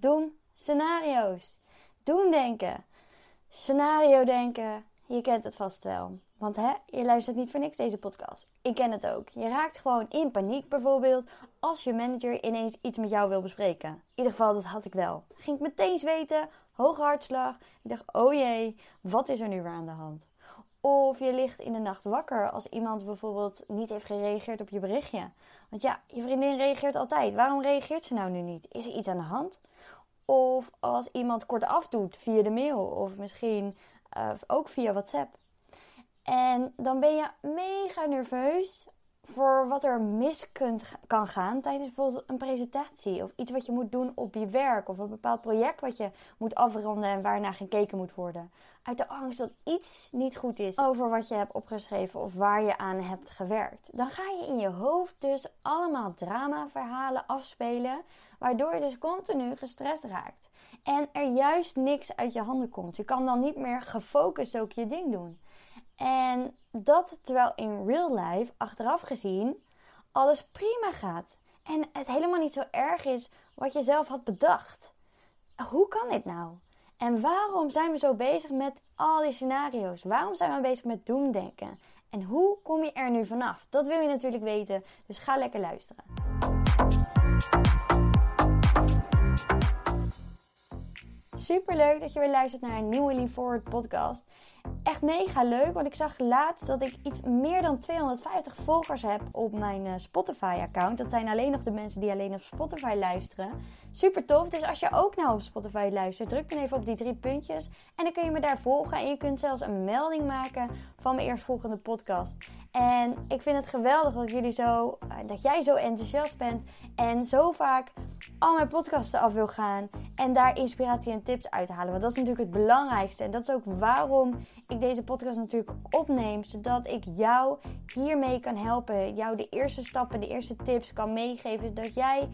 Doem scenario's. Doemdenken. Scenario denken. Je kent het vast wel. Want hè, je luistert niet voor niks deze podcast. Ik ken het ook. Je raakt gewoon in paniek bijvoorbeeld als je manager ineens iets met jou wil bespreken. In ieder geval, dat had ik wel. Ging ik meteen zweten, hoge hartslag. Ik dacht, oh jee, wat is er nu weer aan de hand? Of je ligt in de nacht wakker als iemand bijvoorbeeld niet heeft gereageerd op je berichtje. Want ja, je vriendin reageert altijd. Waarom reageert ze nou nu niet? Is er iets aan de hand? Of als iemand kort afdoet via de mail of misschien uh, ook via WhatsApp. En dan ben je mega nerveus voor wat er mis kunt, kan gaan tijdens bijvoorbeeld een presentatie of iets wat je moet doen op je werk of een bepaald project wat je moet afronden en waarnaar gekeken moet worden. Uit de angst dat iets niet goed is over wat je hebt opgeschreven of waar je aan hebt gewerkt. Dan ga je in je hoofd dus allemaal dramaverhalen afspelen, waardoor je dus continu gestrest raakt. En er juist niks uit je handen komt. Je kan dan niet meer gefocust ook je ding doen. En dat terwijl in real life, achteraf gezien, alles prima gaat. En het helemaal niet zo erg is wat je zelf had bedacht. Hoe kan dit nou? En waarom zijn we zo bezig met al die scenario's? Waarom zijn we bezig met doemdenken? En hoe kom je er nu vanaf? Dat wil je natuurlijk weten, dus ga lekker luisteren. Super leuk dat je weer luistert naar een nieuwe Lean Forward podcast echt mega leuk. Want ik zag laatst dat ik iets meer dan 250 volgers heb op mijn uh, Spotify-account. Dat zijn alleen nog de mensen die alleen op Spotify luisteren. Super tof. Dus als je ook nou op Spotify luistert, druk dan even op die drie puntjes. En dan kun je me daar volgen. En je kunt zelfs een melding maken van mijn eerstvolgende podcast. En ik vind het geweldig dat jullie zo, eh, dat jij zo enthousiast bent. En zo vaak al mijn podcasten af wil gaan. En daar inspiratie en tips uit halen. Want dat is natuurlijk het belangrijkste. En dat is ook waarom ik deze podcast natuurlijk opneem. Zodat ik jou hiermee kan helpen. Jou de eerste stappen, de eerste tips kan meegeven. Dat jij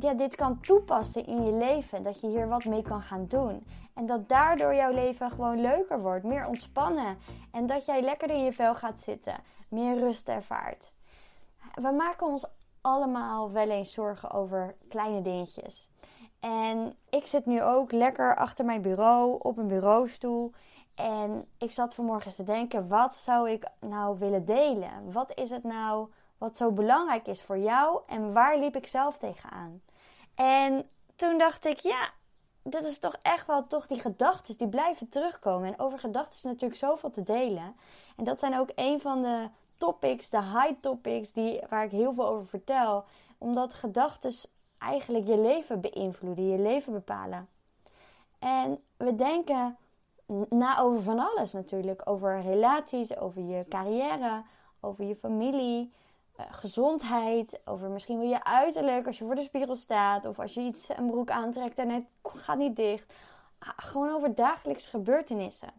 ja, dit kan toepassen in je leven. Dat je hier wat mee kan gaan doen. En dat daardoor jouw leven gewoon leuker wordt. Meer ontspannen. En dat jij lekker in je vel gaat zitten. Meer rust ervaart. We maken ons allemaal wel eens zorgen over kleine dingetjes. En ik zit nu ook lekker achter mijn bureau op een bureaustoel. En ik zat vanmorgen te denken: wat zou ik nou willen delen? Wat is het nou wat zo belangrijk is voor jou en waar liep ik zelf tegenaan? En toen dacht ik: ja, dit is toch echt wel toch die gedachten die blijven terugkomen. En over gedachten is natuurlijk zoveel te delen. En dat zijn ook een van de topics, de high topics, die, waar ik heel veel over vertel. Omdat gedachten eigenlijk je leven beïnvloeden, je leven bepalen. En we denken na over van alles natuurlijk. Over relaties, over je carrière, over je familie, gezondheid, over misschien wel je uiterlijk als je voor de spiegel staat. Of als je iets, een broek aantrekt en het gaat niet dicht. Ah, gewoon over dagelijkse gebeurtenissen.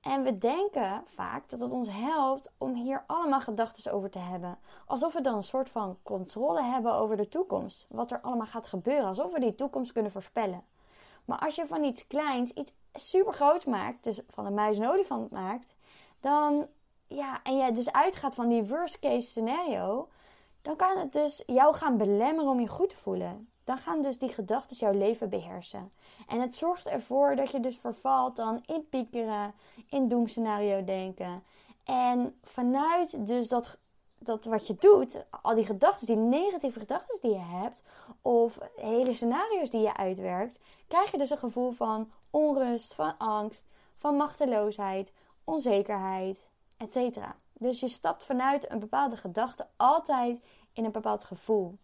En we denken vaak dat het ons helpt om hier allemaal gedachten over te hebben. Alsof we dan een soort van controle hebben over de toekomst. Wat er allemaal gaat gebeuren. Alsof we die toekomst kunnen voorspellen. Maar als je van iets kleins iets super groot maakt, dus van een muis een olifant maakt, dan ja, en je dus uitgaat van die worst case scenario, dan kan het dus jou gaan belemmeren om je goed te voelen. Dan gaan dus die gedachten jouw leven beheersen. En het zorgt ervoor dat je dus vervalt dan in piekeren, in doemscenario denken. En vanuit dus dat, dat wat je doet, al die gedachten, die negatieve gedachten die je hebt, of hele scenario's die je uitwerkt, krijg je dus een gevoel van onrust, van angst, van machteloosheid, onzekerheid, Dus je stapt vanuit een bepaalde gedachte altijd in een bepaald gevoel.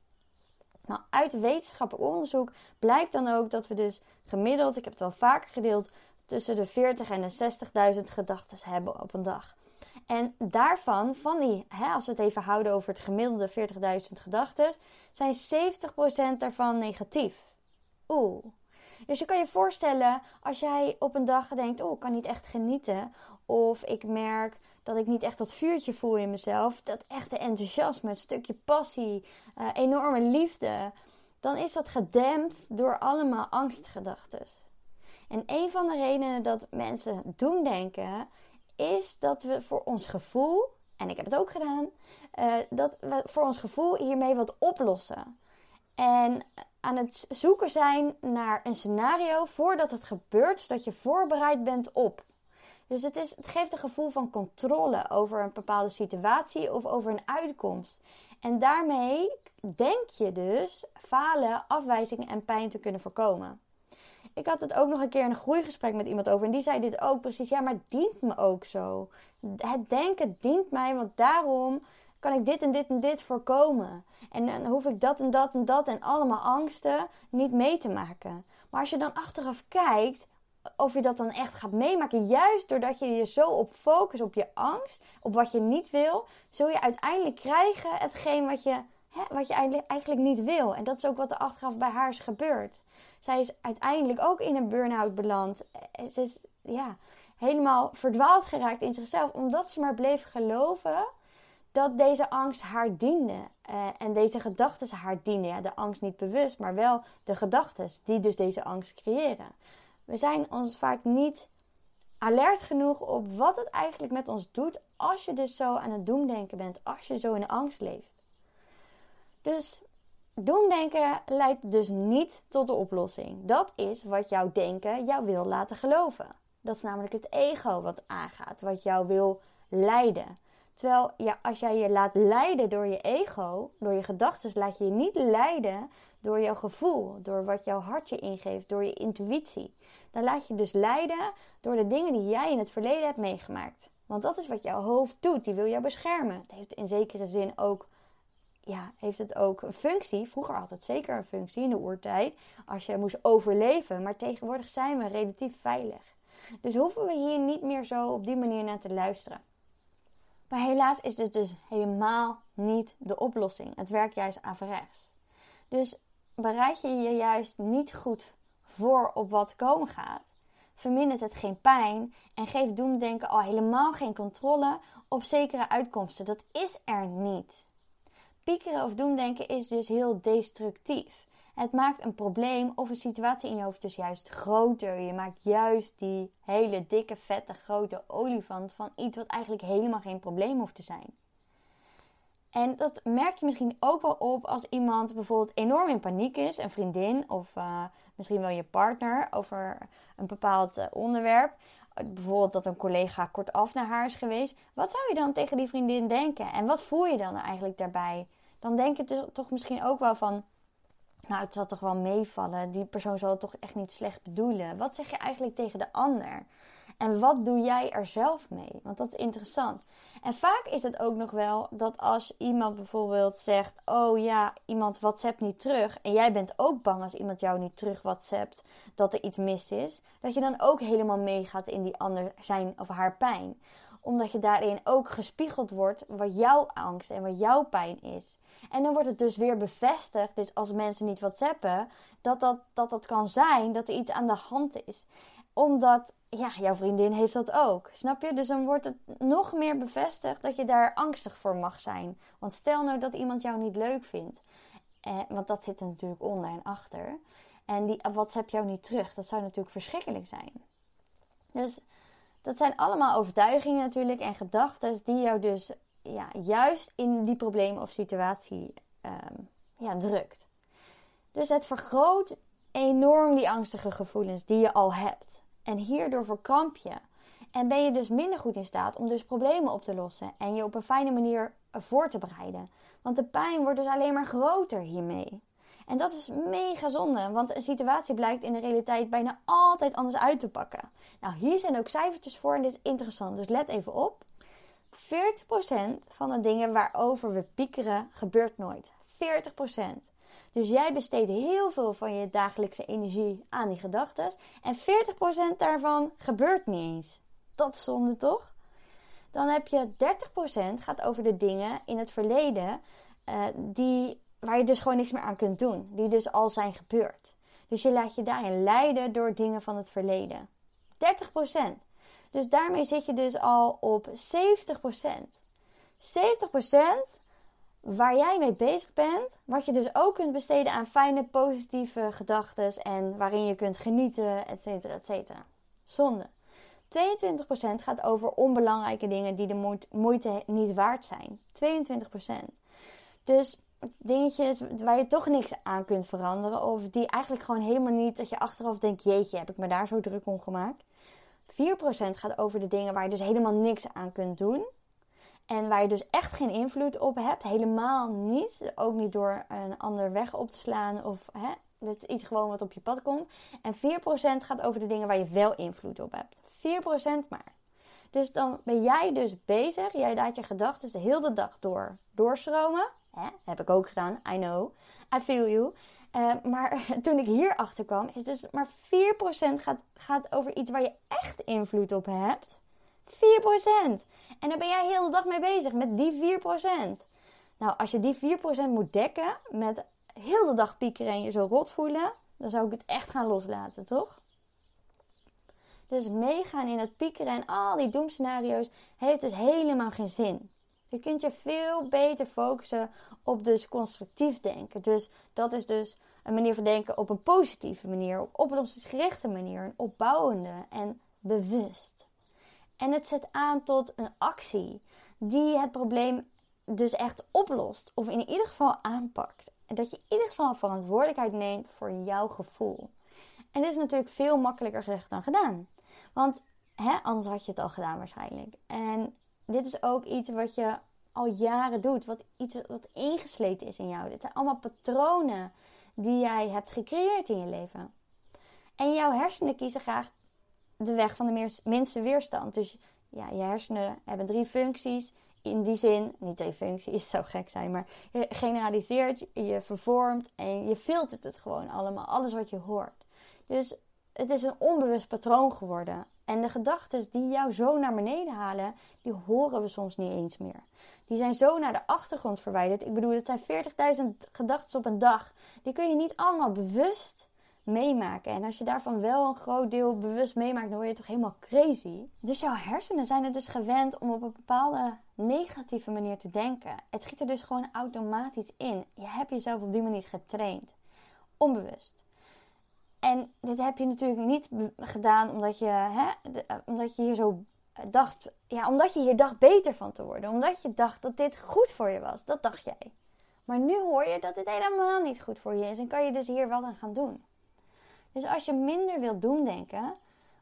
Nou, uit wetenschappelijk onderzoek blijkt dan ook dat we dus gemiddeld, ik heb het wel vaker gedeeld, tussen de 40 en de 60.000 gedachten hebben op een dag. En daarvan, van die, hè, als we het even houden over het gemiddelde 40.000 gedachten, zijn 70% daarvan negatief. Oeh. Dus je kan je voorstellen, als jij op een dag denkt, oh, ik kan niet echt genieten. Of ik merk dat ik niet echt dat vuurtje voel in mezelf. Dat echte enthousiasme, een stukje passie, uh, enorme liefde. Dan is dat gedempt door allemaal angstgedachten. En een van de redenen dat mensen doen denken, is dat we voor ons gevoel, en ik heb het ook gedaan, uh, dat we voor ons gevoel hiermee wat oplossen. En aan het zoeken zijn naar een scenario voordat het gebeurt, zodat je voorbereid bent op. Dus het, is, het geeft een gevoel van controle over een bepaalde situatie of over een uitkomst. En daarmee denk je dus falen, afwijzingen en pijn te kunnen voorkomen. Ik had het ook nog een keer in een groeigesprek met iemand over. En die zei dit ook precies. Ja, maar het dient me ook zo. Het denken dient mij, want daarom kan ik dit en dit en dit voorkomen. En dan hoef ik dat en dat en dat en allemaal angsten niet mee te maken. Maar als je dan achteraf kijkt, of je dat dan echt gaat meemaken, juist doordat je je zo op focust op je angst, op wat je niet wil, zul je uiteindelijk krijgen hetgeen wat je, hè, wat je eigenlijk niet wil. En dat is ook wat er achteraf bij haar is gebeurd. Zij is uiteindelijk ook in een burn-out beland. Ze is ja, helemaal verdwaald geraakt in zichzelf, omdat ze maar bleef geloven dat deze angst haar diende. Uh, en deze gedachten haar dienen. Ja, de angst niet bewust, maar wel de gedachten die dus deze angst creëren. We zijn ons vaak niet alert genoeg op wat het eigenlijk met ons doet als je dus zo aan het doemdenken bent, als je zo in de angst leeft. Dus doemdenken leidt dus niet tot de oplossing. Dat is wat jouw denken jou wil laten geloven. Dat is namelijk het ego wat aangaat, wat jou wil leiden. Terwijl ja, als jij je laat leiden door je ego, door je gedachten, laat je je niet leiden door jouw gevoel, door wat jouw hartje ingeeft, door je intuïtie. Dan laat je dus leiden door de dingen die jij in het verleden hebt meegemaakt. Want dat is wat jouw hoofd doet. Die wil jou beschermen. Het heeft in zekere zin ook, ja, heeft het ook een functie. Vroeger had het zeker een functie in de oertijd. Als je moest overleven. Maar tegenwoordig zijn we relatief veilig. Dus hoeven we hier niet meer zo op die manier naar te luisteren. Maar helaas is dit dus helemaal niet de oplossing. Het werkt juist averechts. Dus bereid je je juist niet goed voor op wat komen gaat, vermindert het geen pijn en geeft doemdenken al helemaal geen controle op zekere uitkomsten. Dat is er niet. Piekeren of doemdenken is dus heel destructief. Het maakt een probleem of een situatie in je hoofd dus juist groter. Je maakt juist die hele dikke, vette, grote olifant van iets wat eigenlijk helemaal geen probleem hoeft te zijn. En dat merk je misschien ook wel op als iemand bijvoorbeeld enorm in paniek is, een vriendin of uh, misschien wel je partner over een bepaald eh, onderwerp. Bijvoorbeeld dat een collega kortaf naar haar is geweest. Wat zou je dan tegen die vriendin denken? En wat voel je dan eigenlijk daarbij? Dan denk je toch misschien ook wel van nou, het zal toch wel meevallen. Die persoon zal het toch echt niet slecht bedoelen. Wat zeg je eigenlijk tegen de ander? En wat doe jij er zelf mee? Want dat is interessant. En vaak is het ook nog wel dat als iemand bijvoorbeeld zegt: Oh ja, iemand WhatsApp niet terug. En jij bent ook bang als iemand jou niet terug WhatsAppt dat er iets mis is. Dat je dan ook helemaal meegaat in die ander zijn of haar pijn. Omdat je daarin ook gespiegeld wordt wat jouw angst en wat jouw pijn is. En dan wordt het dus weer bevestigd, dus als mensen niet whatsappen, dat dat, dat dat kan zijn dat er iets aan de hand is. Omdat, ja, jouw vriendin heeft dat ook. Snap je? Dus dan wordt het nog meer bevestigd dat je daar angstig voor mag zijn. Want stel nou dat iemand jou niet leuk vindt. Eh, want dat zit er natuurlijk en achter. En die WhatsApp jou niet terug. Dat zou natuurlijk verschrikkelijk zijn. Dus dat zijn allemaal overtuigingen natuurlijk en gedachten die jou dus ja, juist in die probleem of situatie ehm, ja, drukt. Dus het vergroot enorm die angstige gevoelens die je al hebt. En hierdoor verkramp je. En ben je dus minder goed in staat om dus problemen op te lossen en je op een fijne manier voor te bereiden. Want de pijn wordt dus alleen maar groter hiermee. En dat is mega zonde, want een situatie blijkt in de realiteit bijna altijd anders uit te pakken. Nou, hier zijn ook cijfertjes voor en dit is interessant, dus let even op. 40% van de dingen waarover we piekeren gebeurt nooit. 40%. Dus jij besteedt heel veel van je dagelijkse energie aan die gedachten. En 40% daarvan gebeurt niet eens. Dat is zonde toch? Dan heb je 30% gaat over de dingen in het verleden uh, die, waar je dus gewoon niks meer aan kunt doen. Die dus al zijn gebeurd. Dus je laat je daarin leiden door dingen van het verleden. 30%. Dus daarmee zit je dus al op 70%. 70% waar jij mee bezig bent, wat je dus ook kunt besteden aan fijne, positieve gedachten en waarin je kunt genieten, et cetera, et cetera. Zonde. 22% gaat over onbelangrijke dingen die de moeite niet waard zijn. 22%. Dus dingetjes waar je toch niks aan kunt veranderen. Of die eigenlijk gewoon helemaal niet, dat je achteraf denkt, jeetje, heb ik me daar zo druk om gemaakt. 4% gaat over de dingen waar je dus helemaal niks aan kunt doen. En waar je dus echt geen invloed op hebt. Helemaal niet. Ook niet door een ander weg op te slaan. Of hè, dat is iets gewoon wat op je pad komt. En 4% gaat over de dingen waar je wel invloed op hebt. 4% maar. Dus dan ben jij dus bezig. Jij laat je gedachten de hele dag door doorstromen. Heb ik ook gedaan. I know. I feel you. Uh, maar toen ik hier achter kwam, is dus maar 4% gaat, gaat over iets waar je echt invloed op hebt. 4%. En daar ben jij heel de dag mee bezig met die 4%. Nou, als je die 4% moet dekken met heel de dag piekeren en je zo rot voelen, dan zou ik het echt gaan loslaten, toch? Dus meegaan in het piekeren en al die doemscenario's heeft dus helemaal geen zin. Je kunt je veel beter focussen op dus constructief denken. Dus dat is dus een manier van denken op een positieve manier, op oplossingsgerichte manier, een opbouwende en bewust. En het zet aan tot een actie die het probleem dus echt oplost of in ieder geval aanpakt. En dat je in ieder geval verantwoordelijkheid neemt voor jouw gevoel. En dit is natuurlijk veel makkelijker gezegd dan gedaan. Want hè, anders had je het al gedaan waarschijnlijk. En dit is ook iets wat je al jaren doet. Wat iets wat ingesleten is in jou. Dit zijn allemaal patronen die jij hebt gecreëerd in je leven. En jouw hersenen kiezen graag de weg van de minste weerstand. Dus ja, je hersenen hebben drie functies. In die zin, niet drie functies, zou gek zijn, maar je generaliseert, je vervormt en je filtert het gewoon allemaal. Alles wat je hoort. Dus het is een onbewust patroon geworden. En de gedachten die jou zo naar beneden halen, die horen we soms niet eens meer. Die zijn zo naar de achtergrond verwijderd. Ik bedoel, dat zijn 40.000 gedachten op een dag. Die kun je niet allemaal bewust meemaken. En als je daarvan wel een groot deel bewust meemaakt, dan word je toch helemaal crazy. Dus jouw hersenen zijn er dus gewend om op een bepaalde negatieve manier te denken. Het schiet er dus gewoon automatisch in. Je hebt jezelf op die manier getraind. Onbewust. En dit heb je natuurlijk niet gedaan omdat je, hè, eh, omdat je hier zo dacht, ja, omdat je hier dacht beter van te worden. Omdat je dacht dat dit goed voor je was. Dat dacht jij. Maar nu hoor je dat dit helemaal niet goed voor je is. En kan je dus hier wat aan gaan doen. Dus als je minder wilt doen denken,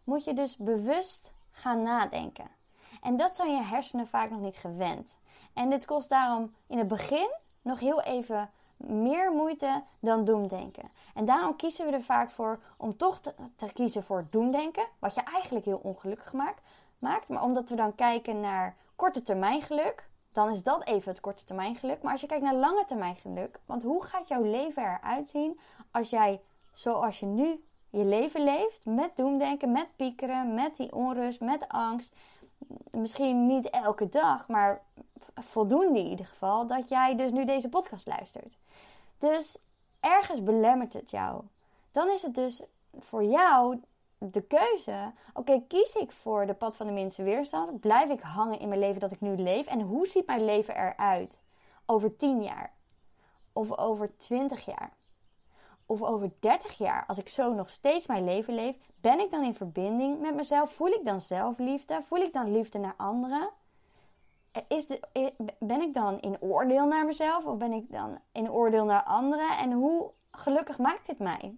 moet je dus bewust gaan nadenken. En dat zijn je hersenen vaak nog niet gewend. En dit kost daarom in het begin nog heel even meer moeite dan doemdenken. En daarom kiezen we er vaak voor om toch te, kiezen voor doemdenken, wat je eigenlijk heel ongelukkig maakt, maakt. Maar omdat we dan kijken naar korte termijn geluk, dan is dat even het korte termijn geluk. Maar als je kijkt naar lange termijn geluk, want hoe gaat jouw leven eruit zien als jij zoals je nu je leven leeft, met doemdenken, met piekeren, met die onrust, met angst. Misschien niet elke dag, maar voldoende in ieder geval, dat jij dus nu deze podcast luistert. Dus ergens belemmert het jou. Dan is het dus voor jou de keuze: oké, kies ik voor de pad van de minste weerstand? Blijf ik hangen in mijn leven dat ik nu leef? En hoe ziet mijn leven eruit over 10 jaar? Of over 20 jaar? Of over 30 jaar, als ik zo nog steeds mijn leven leef, ben ik dan in verbinding met mezelf? Voel ik dan zelfliefde? Voel ik dan liefde naar anderen? Is de, ben ik dan in oordeel naar mezelf of ben ik dan in oordeel naar anderen? En hoe gelukkig maakt dit mij?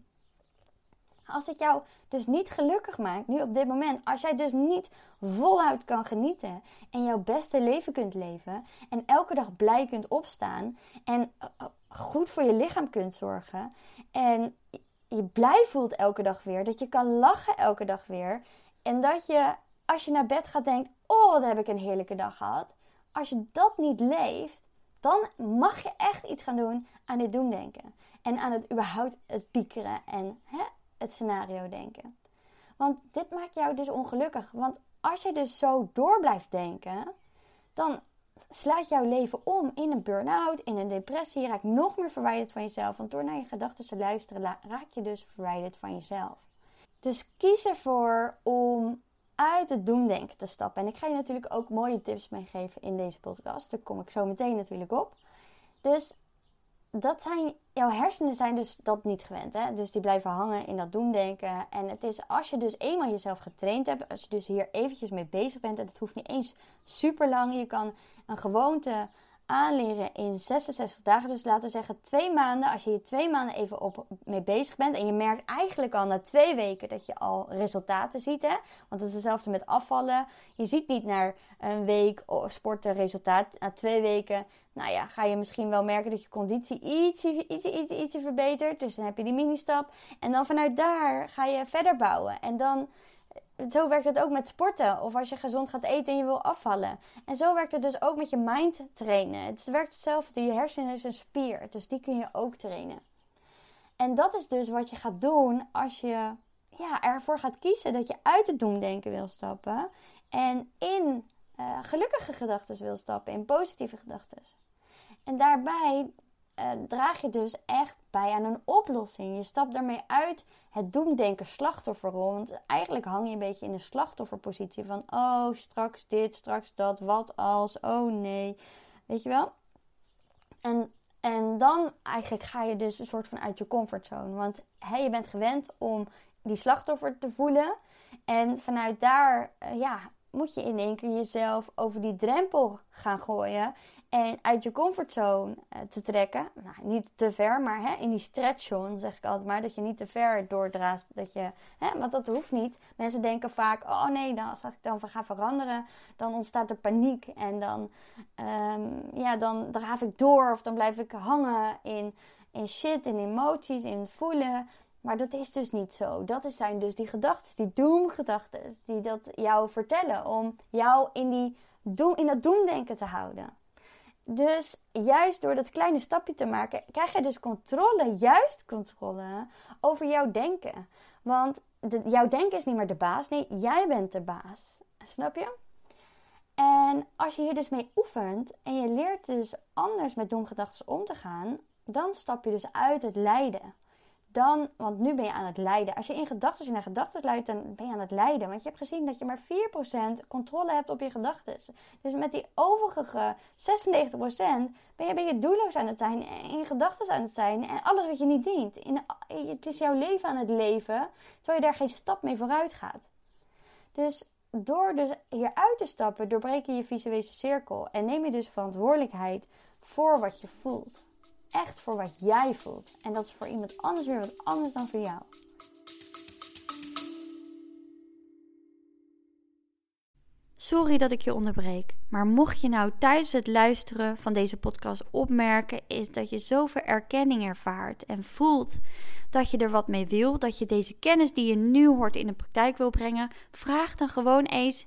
Als het jou dus niet gelukkig maakt, nu op dit moment, als jij dus niet voluit kan genieten en jouw beste leven kunt leven en elke dag blij kunt opstaan en eh, eh, goed voor je lichaam kunt zorgen en je blij voelt elke dag weer, dat je kan lachen elke dag weer en dat je als je naar bed gaat denkt, oh wat heb ik een heerlijke dag gehad, als je dat niet leeft, dan mag je echt iets gaan doen aan dit doemdenken. En aan het überhaupt het piekeren en hè, het scenario denken. Want dit maakt jou dus ongelukkig. Want als je dus zo door blijft denken, dan slaat jouw leven om in een burn-out, in een depressie. Je raakt nog meer verwijderd van jezelf. Want door naar je gedachten te luisteren, raak je dus verwijderd van jezelf. Dus kies ervoor om uit het doemdenken te stappen. En ik ga je natuurlijk ook mooie tips meegeven in deze podcast. Daar kom ik zo meteen natuurlijk op. Dus dat zijn, jouw hersenen zijn dus dat niet gewend. Hè? Dus die blijven hangen in dat doemdenken. En het is als je dus eenmaal jezelf getraind hebt, als je dus hier eventjes mee bezig bent, en het hoeft niet eens super lang. Je kan een gewoonte aanleren in 66 dagen. Dus laten we zeggen twee maanden. Als je hier twee maanden even op, mee bezig bent. En je merkt eigenlijk al na twee weken dat je al resultaten ziet. Hè? Want het is hetzelfde met afvallen. Je ziet niet naar een week sporten resultaat. Na twee weken nou ja, ga je misschien wel merken dat je conditie ietsje, ietsje, ietsje, ietsje verbetert. Dus dan heb je die mini-stap. En dan vanuit daar ga je verder bouwen. En dan zo werkt het ook met sporten. Of als je gezond gaat eten en je wil afvallen. En zo werkt het dus ook met je mind trainen. Het werkt hetzelfde. Je hersenen is een spier. Dus die kun je ook trainen. En dat is dus wat je gaat doen als je ja, ervoor gaat kiezen dat je uit het doemdenken wil stappen. En in uh, gelukkige gedachten wil stappen. In positieve gedachten. En daarbij uh, draag je dus echt bij aan een oplossing. Je stapt daarmee uit het doemdenken slachtofferrol. Want eigenlijk hang je een beetje in de slachtofferpositie van... Oh, straks dit, straks dat, wat als, oh nee. Weet je wel? En, en dan eigenlijk ga je dus een soort van uit je comfortzone. Want hey, je bent gewend om die slachtoffer te voelen. En vanuit daar, uh, ja, moet je in één keer jezelf over die drempel gaan gooien. En uit je comfortzone uh, te trekken. Nou, niet te ver, maar hè, in die stretchzone zeg ik altijd maar. Dat je niet te ver doordraast. Dat je, hè, want dat hoeft niet. Mensen denken vaak, oh nee, dan, als ik dan ga veranderen, dan ontstaat er paniek. En dan, um, ja, dan draaf ik door of dan blijf ik hangen in, in shit, in emoties, in voelen. Maar dat is dus niet zo. Dat zijn dus die gedachten, die doemgedachten, die dat jou vertellen om jou in, die doem, in dat doemdenken te houden. Dus juist door dat kleine stapje te maken, krijg je dus controle, juist controle over jouw denken. Want jouw denken is niet meer de baas, nee, jij bent de baas. Snap je? En als je hier dus mee oefent en je leert dus anders met doemgedachten om te gaan, dan stap je dus uit het lijden dan, want nu ben je aan het lijden. Als je in gedachten naar gedachten luidt, dan ben je aan het lijden. Want je hebt gezien dat je maar 4% controle hebt op je gedachten. Dus met die overige 96% ben je, ben je doelloos aan het zijn, in gedachten aan het zijn en alles wat je niet dient. In, het is jouw leven aan het leven, terwijl je daar geen stap mee vooruit gaat. Dus door dus hieruit te stappen, doorbreek je je visuele cirkel en neem je dus verantwoordelijkheid voor wat je voelt echt voor wat jij voelt. En dat is voor iemand anders weer wat anders dan voor jou. Sorry dat ik je onderbreek, maar mocht je nou tijdens het luisteren van deze podcast opmerken, is dat je zoveel erkenning ervaart en voelt dat je er wat mee wil, dat je deze kennis die je nu hoort in de praktijk wil brengen, vraag dan gewoon eens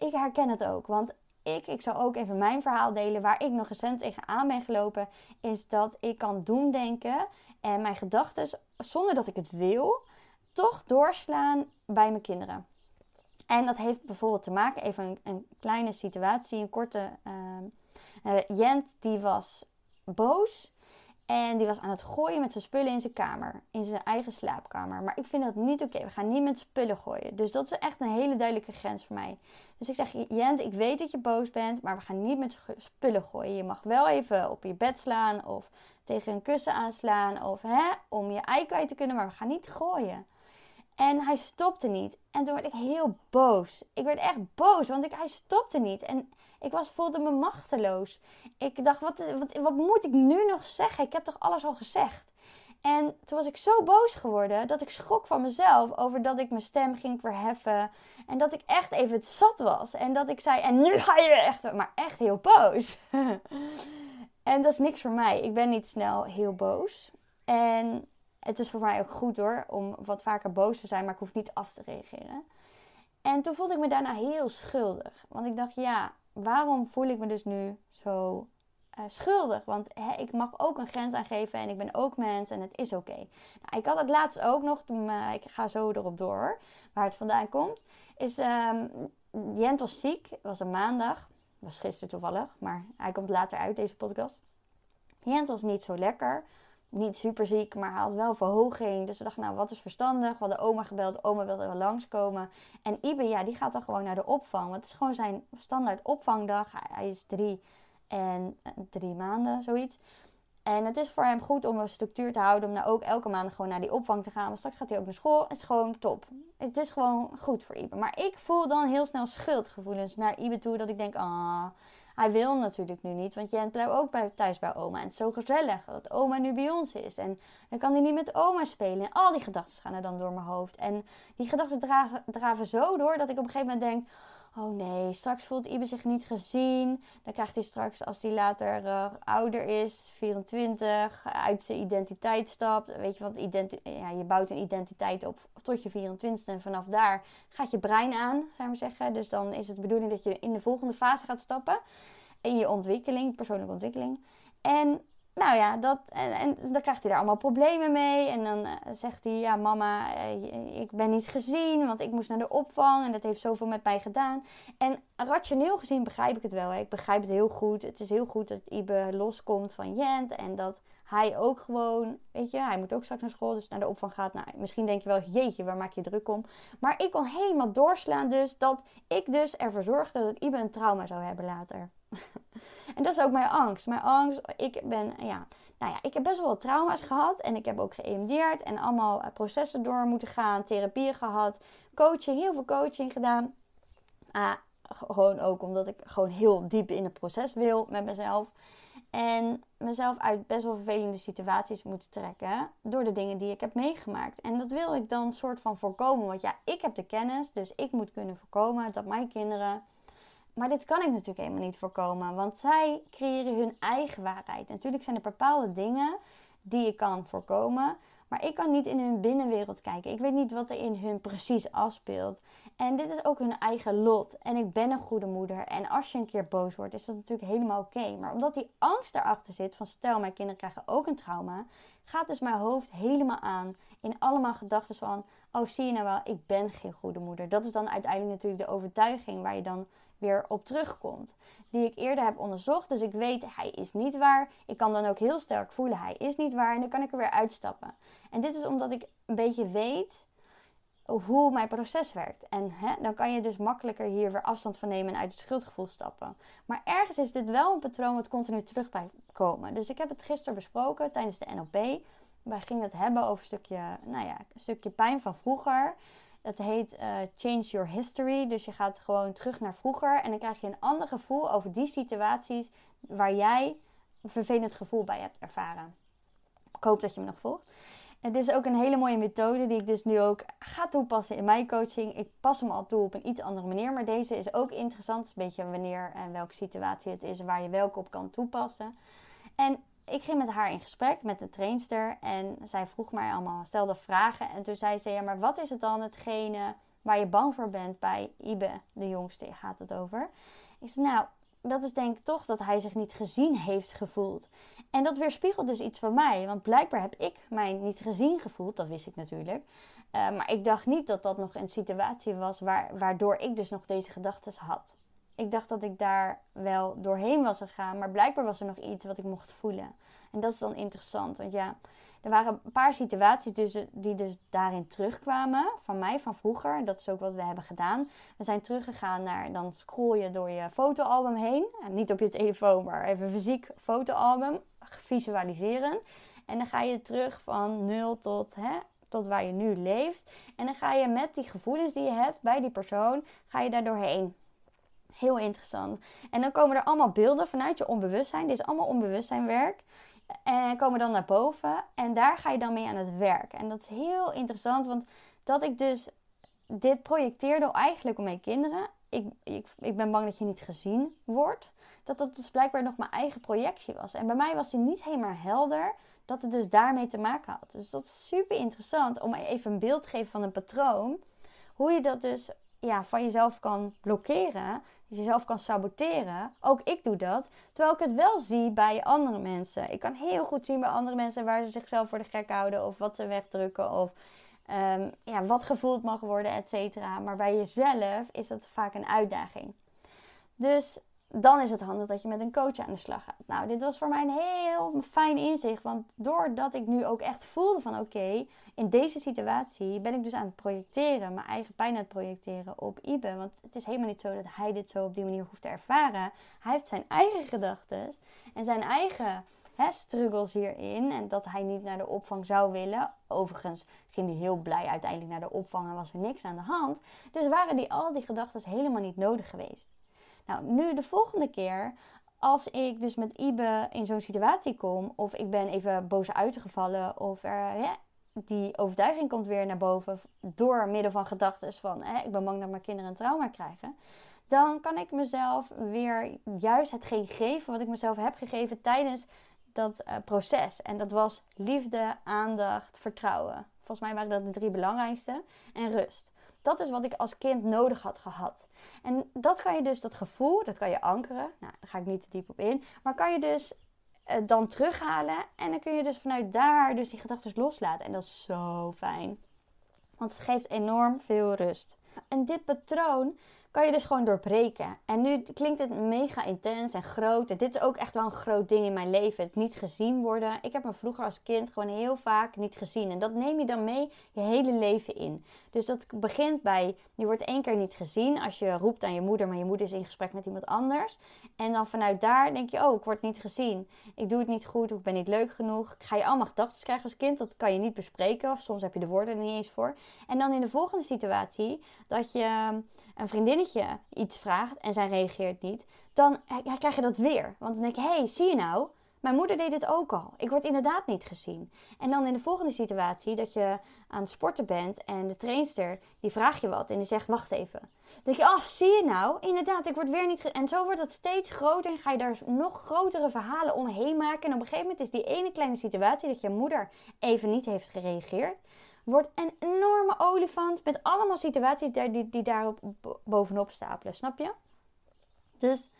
Ik herken het ook. Want ik, ik zal ook even mijn verhaal delen waar ik nog recent tegenaan ben gelopen. Is dat ik kan doen denken en mijn gedachten, zonder dat ik het wil, toch doorslaan bij mijn kinderen. En dat heeft bijvoorbeeld te maken, even een, een kleine situatie, een korte. Uh, Jent die was boos en die was aan het gooien met zijn spullen in zijn kamer. In zijn eigen slaapkamer. Maar ik vind dat niet oké. We gaan niet met spullen gooien. Dus dat is echt een hele duidelijke grens voor mij. Dus ik zeg, Jent, ik weet dat je boos bent. Maar we gaan niet met spullen gooien. Je mag wel even op je bed slaan. Of tegen een kussen aanslaan. Of hè, om je ei kwijt te kunnen. Maar we gaan niet gooien. En hij stopte niet. En toen werd ik heel boos. Ik werd echt boos, want hij stopte niet. En ik was, voelde me machteloos. Ik dacht, wat, wat, wat moet ik nu nog zeggen? Ik heb toch alles al gezegd? En toen was ik zo boos geworden dat ik schrok van mezelf over dat ik mijn stem ging verheffen. En dat ik echt even het zat was. En dat ik zei, en nu ga je echt, maar echt heel boos. en dat is niks voor mij. Ik ben niet snel heel boos. En het is voor mij ook goed hoor, om wat vaker boos te zijn, maar ik hoef niet af te reageren. En toen voelde ik me daarna heel schuldig. Want ik dacht, ja, waarom voel ik me dus nu zo uh, schuldig? Want ik mag ook een grens aangeven en ik ben ook mens en het is oké. Nou, ik had het laatst ook nog, uh, ik ga zo erop door waar het vandaan komt. Is, um, Jent was ziek, was een maandag. was gisteren toevallig, maar hij komt later uit, deze podcast. Jent was niet zo lekker. Niet super ziek, maar hij had wel verhoging. Dus we dachten, nou, wat is verstandig? We hadden oma gebeld. Oma wilde wel langskomen. En Ibe, ja, die gaat dan gewoon naar de opvang. Want het is gewoon zijn standaard opvangdag. Hij is drie en eh, drie maanden, zoiets. En het is voor hem goed om een structuur te houden. Om nou ook elke maand gewoon naar die opvang te gaan. Want straks gaat hij ook naar school. Het is gewoon top. Het is gewoon goed voor Ibe. Maar ik voel dan heel snel schuldgevoelens naar Ibe toe. Dat ik denk, ah, hij wil natuurlijk nu niet. Want Jent blijft ook bij, thuis bij oma. En het is zo gezellig dat oma nu bij ons is. En dan kan hij niet met oma spelen. En al die gedachten gaan er dan door mijn hoofd. En die gedachten draven, draven zo door dat ik op een gegeven moment denk Oh nee, straks voelt Ibe zich niet gezien. Dan krijgt hij straks, als hij later uh, ouder is, 24, uit zijn identiteit stapt. Weet je, want ja, je bouwt een identiteit op tot je 24 en vanaf daar gaat je brein aan, zou we zeggen. Dus dan is het de bedoeling dat je in de volgende fase gaat stappen. In je ontwikkeling, persoonlijke ontwikkeling. En nou ja, dat, en, en, dan krijgt hij daar allemaal problemen mee. En dan uh, zegt hij, ja mama, uh, ik ben niet gezien, want ik moest naar de opvang. En dat heeft zoveel met mij gedaan. En rationeel gezien begrijp ik het wel. Hè. Ik begrijp het heel goed. Het is heel goed dat Ibe loskomt van Jent. En dat hij ook gewoon, weet je, hij moet ook straks naar school. Dus naar de opvang gaat. Nou, misschien denk je wel, jeetje, waar maak je druk om? Maar ik kon helemaal doorslaan dus dat ik dus ervoor zorgde dat Ibe een trauma zou hebben later. En dat is ook mijn angst. Mijn angst, ik ben, ja, nou ja, ik heb best wel wat trauma's gehad. En ik heb ook geëMD'erd en allemaal eh, processen door moeten gaan. Therapieën gehad. Coaching, heel veel coaching gedaan. Ah, gewoon ook omdat ik gewoon heel diep in het proces wil met mezelf. En mezelf uit best wel vervelende situaties moeten trekken door de dingen die ik heb meegemaakt. En dat wil ik dan soort van voorkomen. Want ja, ik heb de kennis, dus ik moet kunnen voorkomen dat mijn kinderen maar dit kan ik natuurlijk helemaal niet voorkomen, want zij creëren hun eigen waarheid. Natuurlijk zijn er bepaalde dingen die ik kan voorkomen, maar ik kan niet in hun binnenwereld kijken. Ik weet niet wat er in hun precies afspeelt. En dit is ook hun eigen lot. En ik ben een goede moeder. En als je een keer boos wordt, is dat natuurlijk helemaal oké. Maar omdat die angst daarachter zit, van stel mijn kinderen krijgen ook een trauma, gaat dus mijn hoofd helemaal aan. In allemaal gedachten van, oh zie je nou wel, ik ben geen goede moeder. Dat is dan uiteindelijk natuurlijk de overtuiging waar je dan weer op terugkomt. Die ik eerder heb onderzocht. Dus ik weet, hij is niet waar. Ik kan dan ook heel sterk voelen, hij is niet waar. En dan kan ik er weer uitstappen. En dit is omdat ik een beetje weet hoe mijn proces werkt. En hè, dan kan je dus makkelijker hier weer afstand van nemen en uit het schuldgevoel stappen. Maar ergens is dit wel een patroon wat continu terug blijft komen. Dus ik heb het gisteren besproken tijdens de NLP. Wij gingen het hebben over stukje, nou ja, een stukje pijn van vroeger. Het heet uh, Change Your History. Dus je gaat gewoon terug naar vroeger. En dan krijg je een ander gevoel over die situaties waar jij een vervelend gevoel bij hebt ervaren. Ik hoop dat je me nog volgt. Het is ook een hele mooie methode die ik dus nu ook ga toepassen in mijn coaching. Ik pas hem al toe op een iets andere manier. Maar deze is ook interessant. Een beetje wanneer en welke situatie het is waar je welke op kan toepassen. En ik ging met haar in gesprek, met de trainster. En zij vroeg mij allemaal, stelde vragen. En toen zei ze, ja, maar wat is het dan hetgene waar je bang voor bent bij Ibe, de jongste, gaat het over? Ik zei, nou, dat is denk ik toch dat hij zich niet gezien heeft gevoeld. En dat weerspiegelt dus iets van mij. Want blijkbaar heb ik mij niet gezien gevoeld. Dat wist ik natuurlijk. Uh, maar ik dacht niet dat dat nog een situatie was waar, waardoor ik dus nog deze gedachten had ik dacht dat ik daar wel doorheen was gegaan. Maar blijkbaar was er nog iets wat ik mocht voelen. En dat is dan interessant. Want ja, er waren een paar situaties dus, die dus daarin terugkwamen. Van mij, van vroeger. Dat is ook wat we hebben gedaan. We zijn teruggegaan naar, dan scroll je door je fotoalbum heen. En niet op je telefoon, maar even fysiek fotoalbum. Visualiseren. En dan ga je terug van nul tot, hè, tot waar je nu leeft. En dan ga je met die gevoelens die je hebt bij die persoon, ga je daar doorheen. Heel interessant. En dan komen er allemaal beelden vanuit je onbewustzijn. Dit is allemaal onbewustzijnwerk. En komen dan naar boven. En daar ga je dan mee aan het werk. En dat is heel interessant. Want dat ik dus dit projecteerde eigenlijk op mijn kinderen. Ik, ik, ik ben bang dat je niet gezien wordt. Dat dat dus blijkbaar nog mijn eigen projectie was. En bij mij was die niet helemaal helder dat het dus daarmee te maken had. Dus dat is super interessant om even een beeld te geven van een patroon. Hoe je dat dus ja, van jezelf kan blokkeren, jezelf kan saboteren. Ook ik doe dat. Terwijl ik het wel zie bij andere mensen. Ik kan heel goed zien bij andere mensen waar ze zichzelf voor de gek houden of wat ze wegdrukken of um, ja, wat gevoeld mag worden, et cetera. Maar bij jezelf is dat vaak een uitdaging. Dus dan is het handig dat je met een coach aan de slag gaat. Nou, dit was voor mij een heel fijn inzicht. Want doordat ik nu ook echt voelde van oké, in deze situatie ben ik dus aan het projecteren, mijn eigen pijn aan het projecteren op Ibe. Want het is helemaal niet zo dat hij dit zo op die manier hoeft te ervaren. Hij heeft zijn eigen gedachten en zijn eigen hè, struggles hierin. En dat hij niet naar de opvang zou willen. Overigens ging hij heel blij uiteindelijk naar de opvang en was er niks aan de hand. Dus waren die, al die gedachten helemaal niet nodig geweest. Nou, nu de volgende keer, als ik dus met Ibe in zo'n situatie kom, of ik ben even boos uitgevallen, of er, die overtuiging komt weer naar boven door middel van gedachten van hè, ik ben bang dat mijn kinderen een trauma krijgen. Dan kan ik mezelf weer juist hetgeen geven wat ik mezelf heb gegeven tijdens dat uh, proces. En dat was liefde, aandacht, vertrouwen. Volgens mij waren dat de drie belangrijkste. En rust. Dat is wat ik als kind nodig had gehad. En dat kan je dus, dat gevoel, dat kan je ankeren. Nou, daar ga ik niet te diep op in. Maar kan je dus uh, dan terughalen. En dan kun je dus vanuit daar dus die gedachten loslaten. En dat is zo fijn. Want het geeft enorm veel rust. En dit patroon kan je dus gewoon doorbreken. En nu klinkt het mega intens en groot. Dit is ook echt wel een groot ding in mijn leven. Het niet gezien worden. Ik heb me vroeger als kind gewoon heel vaak niet gezien. En dat neem je dan mee je hele leven in. Dus dat begint bij, je wordt één keer niet gezien als je roept aan je moeder, maar je moeder is in gesprek met iemand anders. En dan vanuit daar denk je, oh, ik word niet gezien. Ik doe het niet goed, of ik ben niet leuk genoeg. Ga je allemaal gedachten krijgen als kind, dat kan je niet bespreken. Of soms heb je de woorden er niet eens voor. En dan in de volgende situatie, dat je een vriendinnetje iets vraagt en zij reageert niet, dan krijg je dat weer. Want dan denk je, hé, hey, zie je nou, mijn moeder deed dit ook al. Ik word inderdaad niet gezien. En dan in de volgende situatie dat je aan het sporten bent en de trainster die vraagt je wat en die zegt wacht even. Dan denk je, oh zie je nou, inderdaad, ik word weer niet. En zo wordt het steeds groter en ga je daar nog grotere verhalen omheen maken. En op een gegeven moment is die ene kleine situatie dat je moeder even niet heeft gereageerd wordt een enorme olifant met allemaal situaties die, die daarop bovenop stapelen. Snap je? Dus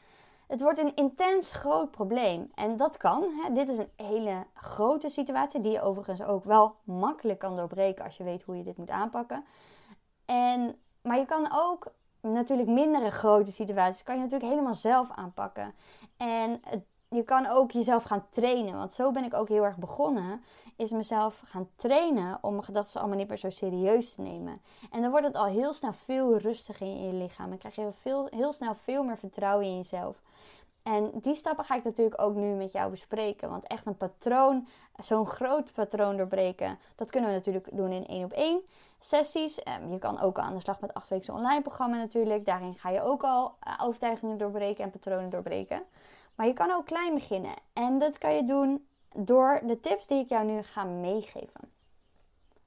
het wordt een intens groot probleem. En dat kan. Hè. Dit is een hele grote situatie die je overigens ook wel makkelijk kan doorbreken als je weet hoe je dit moet aanpakken. En, maar je kan ook natuurlijk mindere grote situaties kan je natuurlijk helemaal zelf aanpakken. En je kan ook jezelf gaan trainen. Want zo ben ik ook heel erg begonnen is mezelf gaan trainen om mijn gedachten allemaal niet meer zo serieus te nemen. En dan wordt het al heel snel veel rustiger in je lichaam. En krijg je veel, heel snel veel meer vertrouwen in jezelf. En die stappen ga ik natuurlijk ook nu met jou bespreken. Want echt een patroon, zo'n groot patroon doorbreken, dat kunnen we natuurlijk doen in één op één sessies. Ehm, je kan ook aan de slag met 8 weken online programma natuurlijk. Daarin ga je ook al eh, overtuigingen doorbreken en patronen doorbreken. Maar je kan ook klein beginnen. En dat kan je doen door de tips die ik jou nu ga meegeven.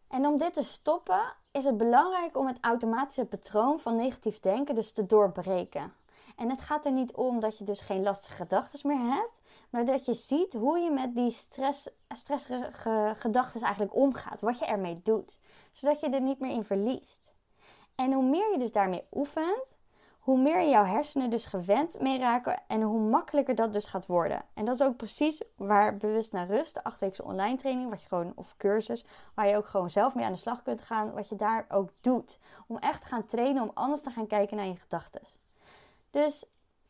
En om dit te stoppen is het belangrijk om het automatische patroon van negatief denken dus te doorbreken. En het gaat er niet om dat je dus geen lastige gedachten meer hebt, maar dat je ziet hoe je met die stress, stressige gedachten eigenlijk omgaat, wat je ermee doet, zodat je er niet meer in verliest. En hoe meer je dus daarmee oefent, hoe meer jouw hersenen dus gewend mee raken en hoe makkelijker dat dus gaat worden. En dat is ook precies waar bewust naar rust, de achtweekse online training, wat je gewoon, of cursus, waar je ook gewoon zelf mee aan de slag kunt gaan, wat je daar ook doet. Om echt te gaan trainen, om anders te gaan kijken naar je gedachten. Dus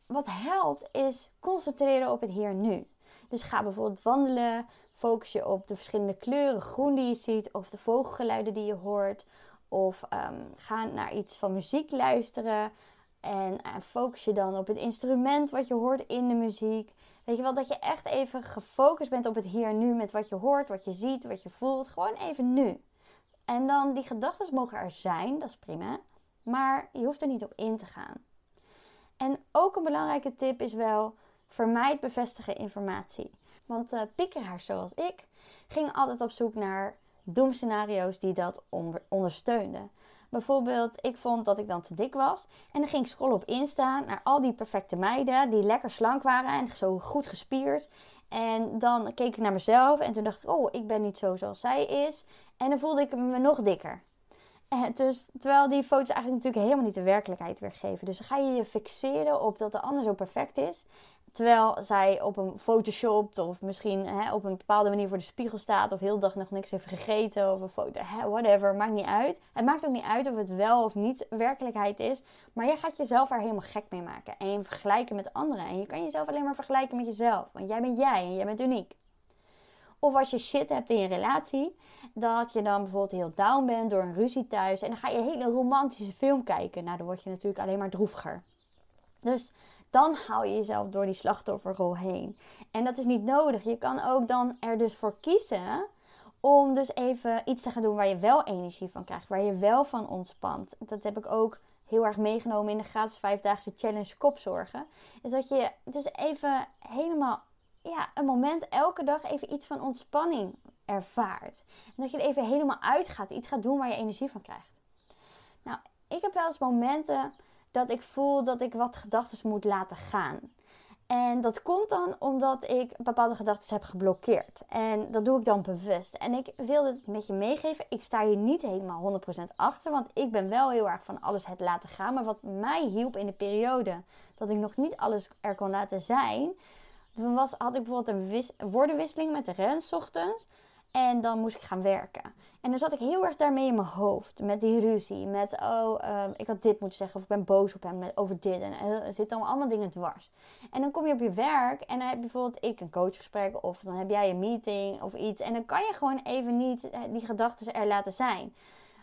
wat helpt is concentreren op het hier nu. Dus ga bijvoorbeeld wandelen, focus je op de verschillende kleuren groen die je ziet, of de vogelgeluiden die je hoort, of um, ga naar iets van muziek luisteren. En uh, focus je dan op het instrument wat je hoort in de muziek. Weet je wel, dat je echt even gefocust bent op het hier nu met wat je hoort, wat je ziet, wat je voelt. Gewoon even nu. En dan die gedachten mogen er zijn, dat is prima. Maar je hoeft er niet op in te gaan. En ook een belangrijke tip is wel: vermijd bevestige informatie. Want uh, zoals ik gingen altijd op zoek naar doemscenario's die dat ondersteunden. Bijvoorbeeld, ik vond dat ik dan te dik was. En dan ging ik scrollen op Insta naar al die perfecte meiden die lekker slank waren en zo goed gespierd. En dan keek ik naar mezelf en toen dacht ik, oh, ik ben niet zo zoals zij is. En dan voelde ik me nog dikker. En dus, terwijl die foto's eigenlijk natuurlijk helemaal niet de werkelijkheid weergeven. Dus dan ga je je fixeren op dat de ander zo perfect is. Terwijl zij op een Photoshop of misschien hè, op een bepaalde manier voor de spiegel staat. Of heel dag nog niks heeft gegeten. Of een foto, hè, whatever. Maakt niet uit. Het maakt ook niet uit of het wel of niet werkelijkheid is. Maar jij gaat jezelf er helemaal gek mee maken. En je vergelijken met anderen. En je kan jezelf alleen maar vergelijken met jezelf. Want jij bent jij en jij bent uniek. Of als je shit hebt in je relatie, dat je dan bijvoorbeeld heel down bent door een ruzie thuis. En dan ga je een hele romantische film kijken. Nou, dan word je natuurlijk alleen maar droeviger. Dus dan haal je jezelf door die slachtofferrol heen. En dat is niet nodig. Je kan ook dan er dus voor kiezen om dus even iets te gaan doen waar je wel energie van krijgt, waar je wel van ontspant. Dat heb ik ook heel erg meegenomen in de gratis vijfdaagse challenge kopzorgen. Is dat je dus even helemaal ja, een moment elke dag even iets van ontspanning ervaart. En dat je er even helemaal uitgaat, iets gaat doen waar je energie van krijgt. Nou, ik heb wel eens momenten dat ik voel dat ik wat gedachten moet laten gaan. En dat komt dan omdat ik bepaalde gedachten heb geblokkeerd. En dat doe ik dan bewust. En ik wil het met je meegeven. Ik sta hier niet helemaal 100% achter. Want ik ben wel heel erg van alles het laten gaan. Maar wat mij hielp in de periode dat ik nog niet alles er kon laten zijn. Was, had ik bijvoorbeeld een woordenwisseling met de Rens ochtends. En dan moest ik gaan werken. En dan zat ik heel erg daarmee in mijn hoofd. Met die ruzie. Met, oh, uh, ik had dit moeten zeggen. Of ik ben boos op hem met, over dit. En er zitten allemaal dingen dwars. En dan kom je op je werk. En dan heb je bijvoorbeeld ik een coachgesprek. Of dan heb jij een meeting of iets. En dan kan je gewoon even niet eh, die gedachten er laten zijn.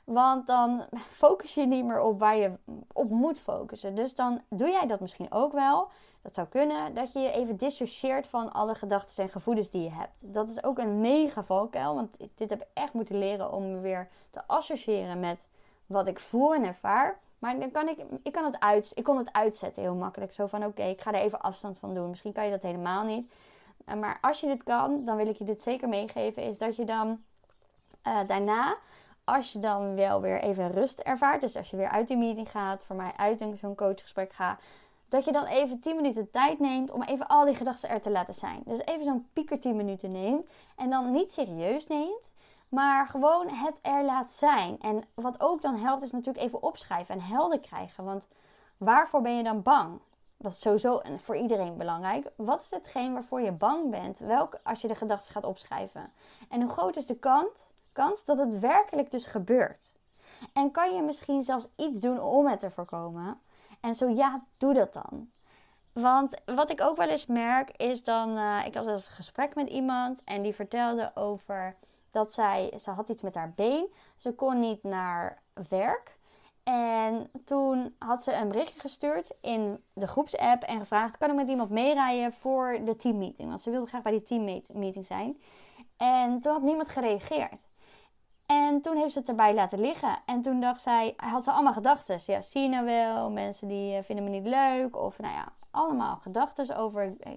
Want dan focus je niet meer op waar je op moet focussen. Dus dan doe jij dat misschien ook wel. Dat zou kunnen dat je je even dissocieert van alle gedachten en gevoelens die je hebt. Dat is ook een mega valkuil, want dit heb ik echt moeten leren om me weer te associëren met wat ik voel en ervaar. Maar dan kan ik, ik, kan het uit, ik kon het uitzetten heel makkelijk. Zo van oké, ik ga er even afstand van doen. Misschien kan je dat helemaal niet. Maar als je dit kan, dan wil ik je dit zeker meegeven. Is dat je dan uh, daarna als je dan wel weer even rust ervaart, dus als je weer uit die meeting gaat, voor mij uit zo'n coachgesprek gaat, dat je dan even 10 minuten tijd neemt om even al die gedachten er te laten zijn. Dus even zo'n pieker 10 minuten neemt en dan niet serieus neemt, maar gewoon het er laat zijn. En wat ook dan helpt is natuurlijk even opschrijven en helder krijgen, want waarvoor ben je dan bang? Dat is sowieso voor iedereen belangrijk. Wat is hetgeen waarvoor je bang bent? Welk, als je de gedachten gaat opschrijven. En hoe groot is de kans, kans dat het werkelijk dus gebeurt? En kan je misschien zelfs iets doen om het te voorkomen? En zo ja, doe dat dan. Want wat ik ook wel eens merk is dan, uh, ik had eens een gesprek met iemand en die vertelde over dat zij, ze had iets met haar been. Ze kon niet naar werk. En toen had ze een berichtje gestuurd in de groepsapp en gevraagd: kan ik met iemand meerijden voor de teammeeting? Want ze wilde graag bij die teammeeting zijn. En toen had niemand gereageerd. En toen heeft ze het erbij laten liggen. En toen dacht zij, had ze allemaal gedachten. Ja, zie je nou wel, mensen die eh, vinden me niet leuk. Of nou ja, allemaal gedachten over, eh,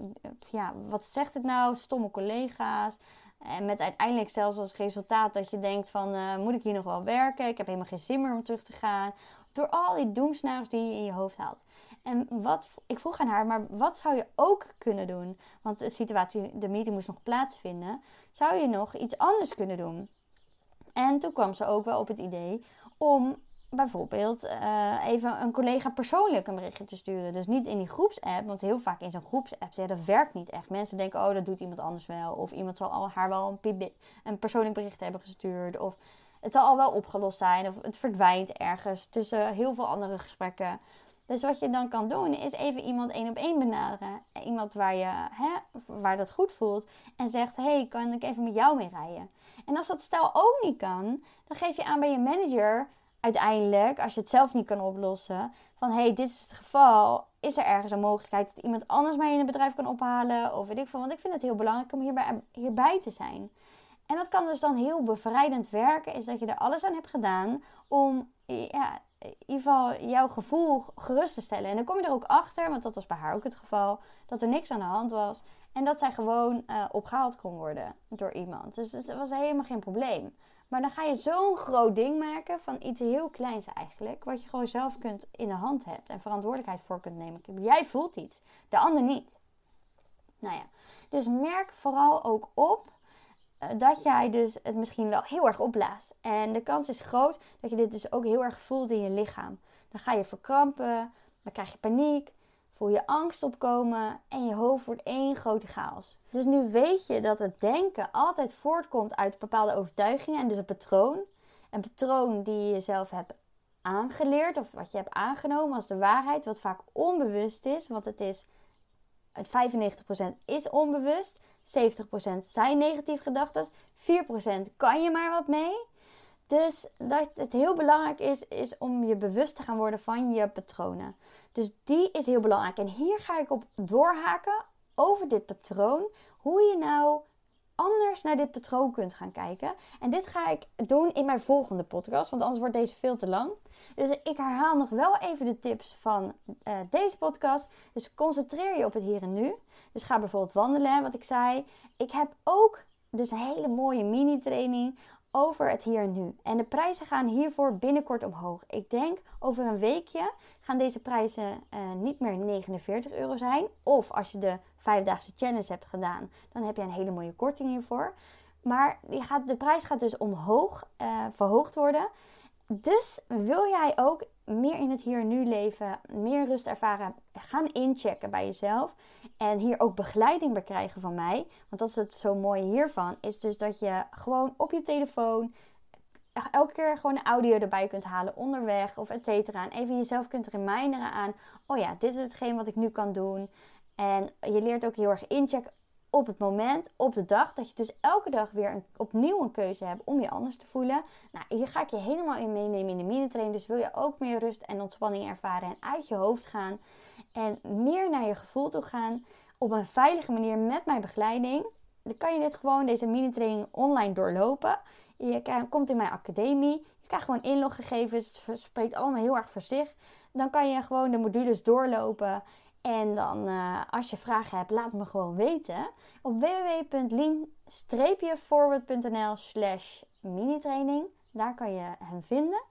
ja, wat zegt het nou? Stomme collega's. En met uiteindelijk zelfs als resultaat dat je denkt van, uh, moet ik hier nog wel werken? Ik heb helemaal geen zin meer om terug te gaan. Door al die doemsnagels die je in je hoofd haalt. En wat, ik vroeg aan haar, maar wat zou je ook kunnen doen? Want de situatie, de meeting moest nog plaatsvinden. Zou je nog iets anders kunnen doen? En toen kwam ze ook wel op het idee om bijvoorbeeld uh, even een collega persoonlijk een berichtje te sturen. Dus niet in die groepsapp, want heel vaak in zo'n groepsapp, ja, dat werkt niet echt. Mensen denken, oh, dat doet iemand anders wel. Of iemand zal al, haar wel een, een persoonlijk bericht hebben gestuurd. Of het zal al wel opgelost zijn. Of het verdwijnt ergens tussen heel veel andere gesprekken. Dus wat je dan kan doen, is even iemand één op één benaderen. Iemand waar, je, hè, waar dat goed voelt. En zegt, hey, kan ik even met jou mee rijden? En als dat stel ook niet kan, dan geef je aan bij je manager uiteindelijk, als je het zelf niet kan oplossen, van hey, dit is het geval. Is er ergens een mogelijkheid dat iemand anders mij in het bedrijf kan ophalen? Of weet ik veel. Want ik vind het heel belangrijk om hierbij, hierbij te zijn. En dat kan dus dan heel bevrijdend werken, is dat je er alles aan hebt gedaan om ja, in ieder geval jouw gevoel gerust te stellen. En dan kom je er ook achter, want dat was bij haar ook het geval, dat er niks aan de hand was. En dat zij gewoon uh, opgehaald kon worden door iemand. Dus het was helemaal geen probleem. Maar dan ga je zo'n groot ding maken van iets heel kleins eigenlijk. Wat je gewoon zelf kunt in de hand hebt. En verantwoordelijkheid voor kunt nemen. Jij voelt iets, de ander niet. Nou ja, dus merk vooral ook op eh, dat jij dus het misschien wel heel erg opblaast. En de kans is groot dat je dit dus ook heel erg voelt in je lichaam. Dan ga je verkrampen, dan krijg je paniek. Voel je angst opkomen en je hoofd wordt één grote chaos. Dus nu weet je dat het denken altijd voortkomt uit bepaalde overtuigingen en dus een patroon. Een patroon die je jezelf hebt aangeleerd of wat je hebt aangenomen als de waarheid, wat vaak onbewust is, want het is het 95% is onbewust, 70% zijn negatieve gedachten, 4% kan je maar wat mee. Dus dat het heel belangrijk is, is om je bewust te gaan worden van je patronen. Dus die is heel belangrijk. En hier ga ik op doorhaken over dit patroon. Hoe je nou anders naar dit patroon kunt gaan kijken. En dit ga ik doen in mijn volgende podcast, want anders wordt deze veel te lang. Dus ik herhaal nog wel even de tips van uh, deze podcast. Dus concentreer je op het hier en nu. Dus ga bijvoorbeeld wandelen, wat ik zei. Ik heb ook dus een hele mooie mini-training over het hier en nu. En de prijzen gaan hiervoor binnenkort omhoog. Ik denk over een weekje gaan deze prijzen uh, niet meer 49 euro zijn. Of als je de vijfdaagse challenge hebt gedaan, dan heb je een hele mooie korting hiervoor. Maar die gaat, de prijs gaat dus omhoog, uh, verhoogd worden. Dus wil jij ook meer in het hier en nu leven, meer rust ervaren, gaan inchecken bij jezelf. En hier ook begeleiding bij krijgen van mij. Want dat is het zo mooie hiervan. Is dus dat je gewoon op je telefoon elke keer gewoon een audio erbij kunt halen onderweg of et cetera. En even jezelf kunt reminderen aan, oh ja, dit is hetgeen wat ik nu kan doen. En je leert ook heel erg inchecken op het moment, op de dag, dat je dus elke dag weer een, opnieuw een keuze hebt om je anders te voelen. Nou, hier ga ik je helemaal in meenemen in de mini-training. Dus wil je ook meer rust en ontspanning ervaren en uit je hoofd gaan en meer naar je gevoel toe gaan op een veilige manier met mijn begeleiding, dan kan je dit gewoon, deze mini-training online doorlopen. Je komt in mijn academie, je krijgt gewoon inloggegevens, het spreekt allemaal heel erg voor zich. Dan kan je gewoon de modules doorlopen. En dan, uh, als je vragen hebt, laat me gewoon weten. Op www.lean-forward.nl slash mini-training. Daar kan je hem vinden.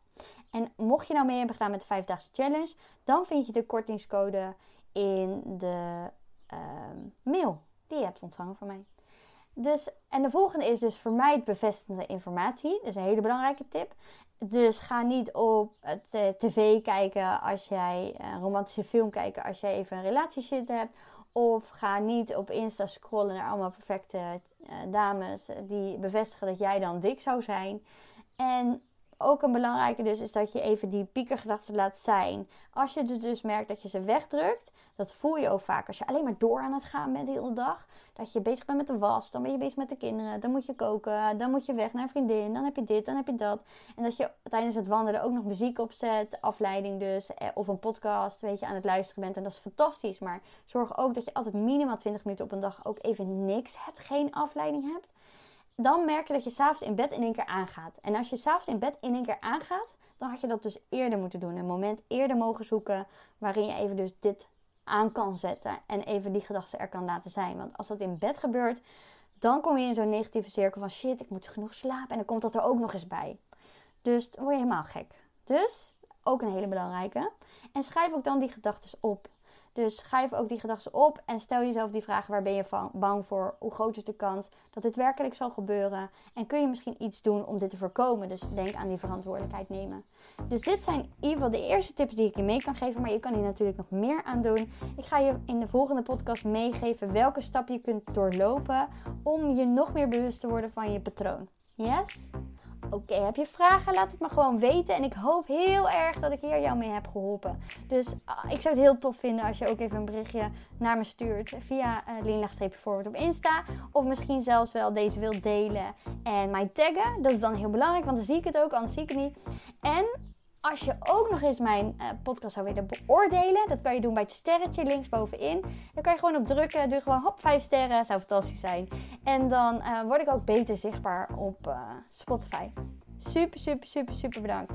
En mocht je nou mee hebben gedaan met de 5 challenge, dan vind je de kortingscode in de uh, mail die je hebt ontvangen van mij. Dus, en de volgende is dus vermijd bevestigende informatie. Dat is een hele belangrijke tip. Dus ga niet op het uh, tv kijken als jij een romantische film kijken als jij even een relatieshit hebt. Of ga niet op Insta scrollen naar allemaal perfecte uh, dames die bevestigen dat jij dan dik zou zijn. En ook een belangrijke dus is dat je even die piekergedachten laat zijn. Als je dus, dus merkt dat je ze wegdrukt, dat voel je ook vaak. Als je alleen maar door aan het gaan bent de hele dag, dat je bezig bent met de was, dan ben je bezig met de kinderen, dan moet je koken, dan moet je weg naar een vriendin, dan heb je dit, dan heb je dat. En dat je tijdens het wandelen ook nog muziek opzet, afleiding dus, eh, of een podcast, weet je, aan het luisteren bent. En dat is fantastisch, maar zorg ook dat je altijd minimaal 20 minuten op een dag ook even niks hebt, geen afleiding hebt dan merk je dat je s'avonds in bed in één keer aangaat. En als je s'avonds in bed in één keer aangaat, dan had je dat dus eerder moeten doen. Een moment eerder mogen zoeken waarin je even dus dit aan kan zetten. En even die gedachten er kan laten zijn. Want als dat in bed gebeurt, dan kom je in zo'n negatieve cirkel van shit, ik moet genoeg slapen. En dan komt dat er ook nog eens bij. Dus dan word je helemaal gek. Dus ook een hele belangrijke. En schrijf ook dan die gedachten op. Dus schrijf ook die gedachten op en stel jezelf die vraag: waar ben je bang voor? Hoe groot is de kans dat dit werkelijk zal gebeuren? En kun je misschien iets doen om dit te voorkomen? Dus denk aan die verantwoordelijkheid nemen. Dus dit zijn in ieder geval de eerste tips die ik je mee kan geven, maar je kan hier natuurlijk nog meer aan doen. Ik ga je in de volgende podcast meegeven welke stap je kunt doorlopen om je nog meer bewust te worden van je patroon. Yes? Oké, heb je vragen? Laat het me gewoon weten. En ik hoop heel erg dat ik hier jou mee heb geholpen. Dus ah, ik zou het heel tof vinden als je ook even een berichtje naar me stuurt via uh, forward op Insta. Of misschien zelfs wel deze wilt delen en mij taggen. Dat is dan heel belangrijk, want dan zie ik het ook, anders zie ik het niet. En als je ook nog eens mijn uh, podcast zou willen beoordelen, dat kan je doen bij het sterretje linksbovenin. Dan kan je gewoon op drukken, doe gewoon hop 5 sterren, zou fantastisch zijn. En dan uh, word ik ook beter zichtbaar op uh, Spotify. Super, super, super, super bedankt.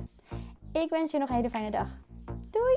Ik wens je nog een hele fijne dag. Doei!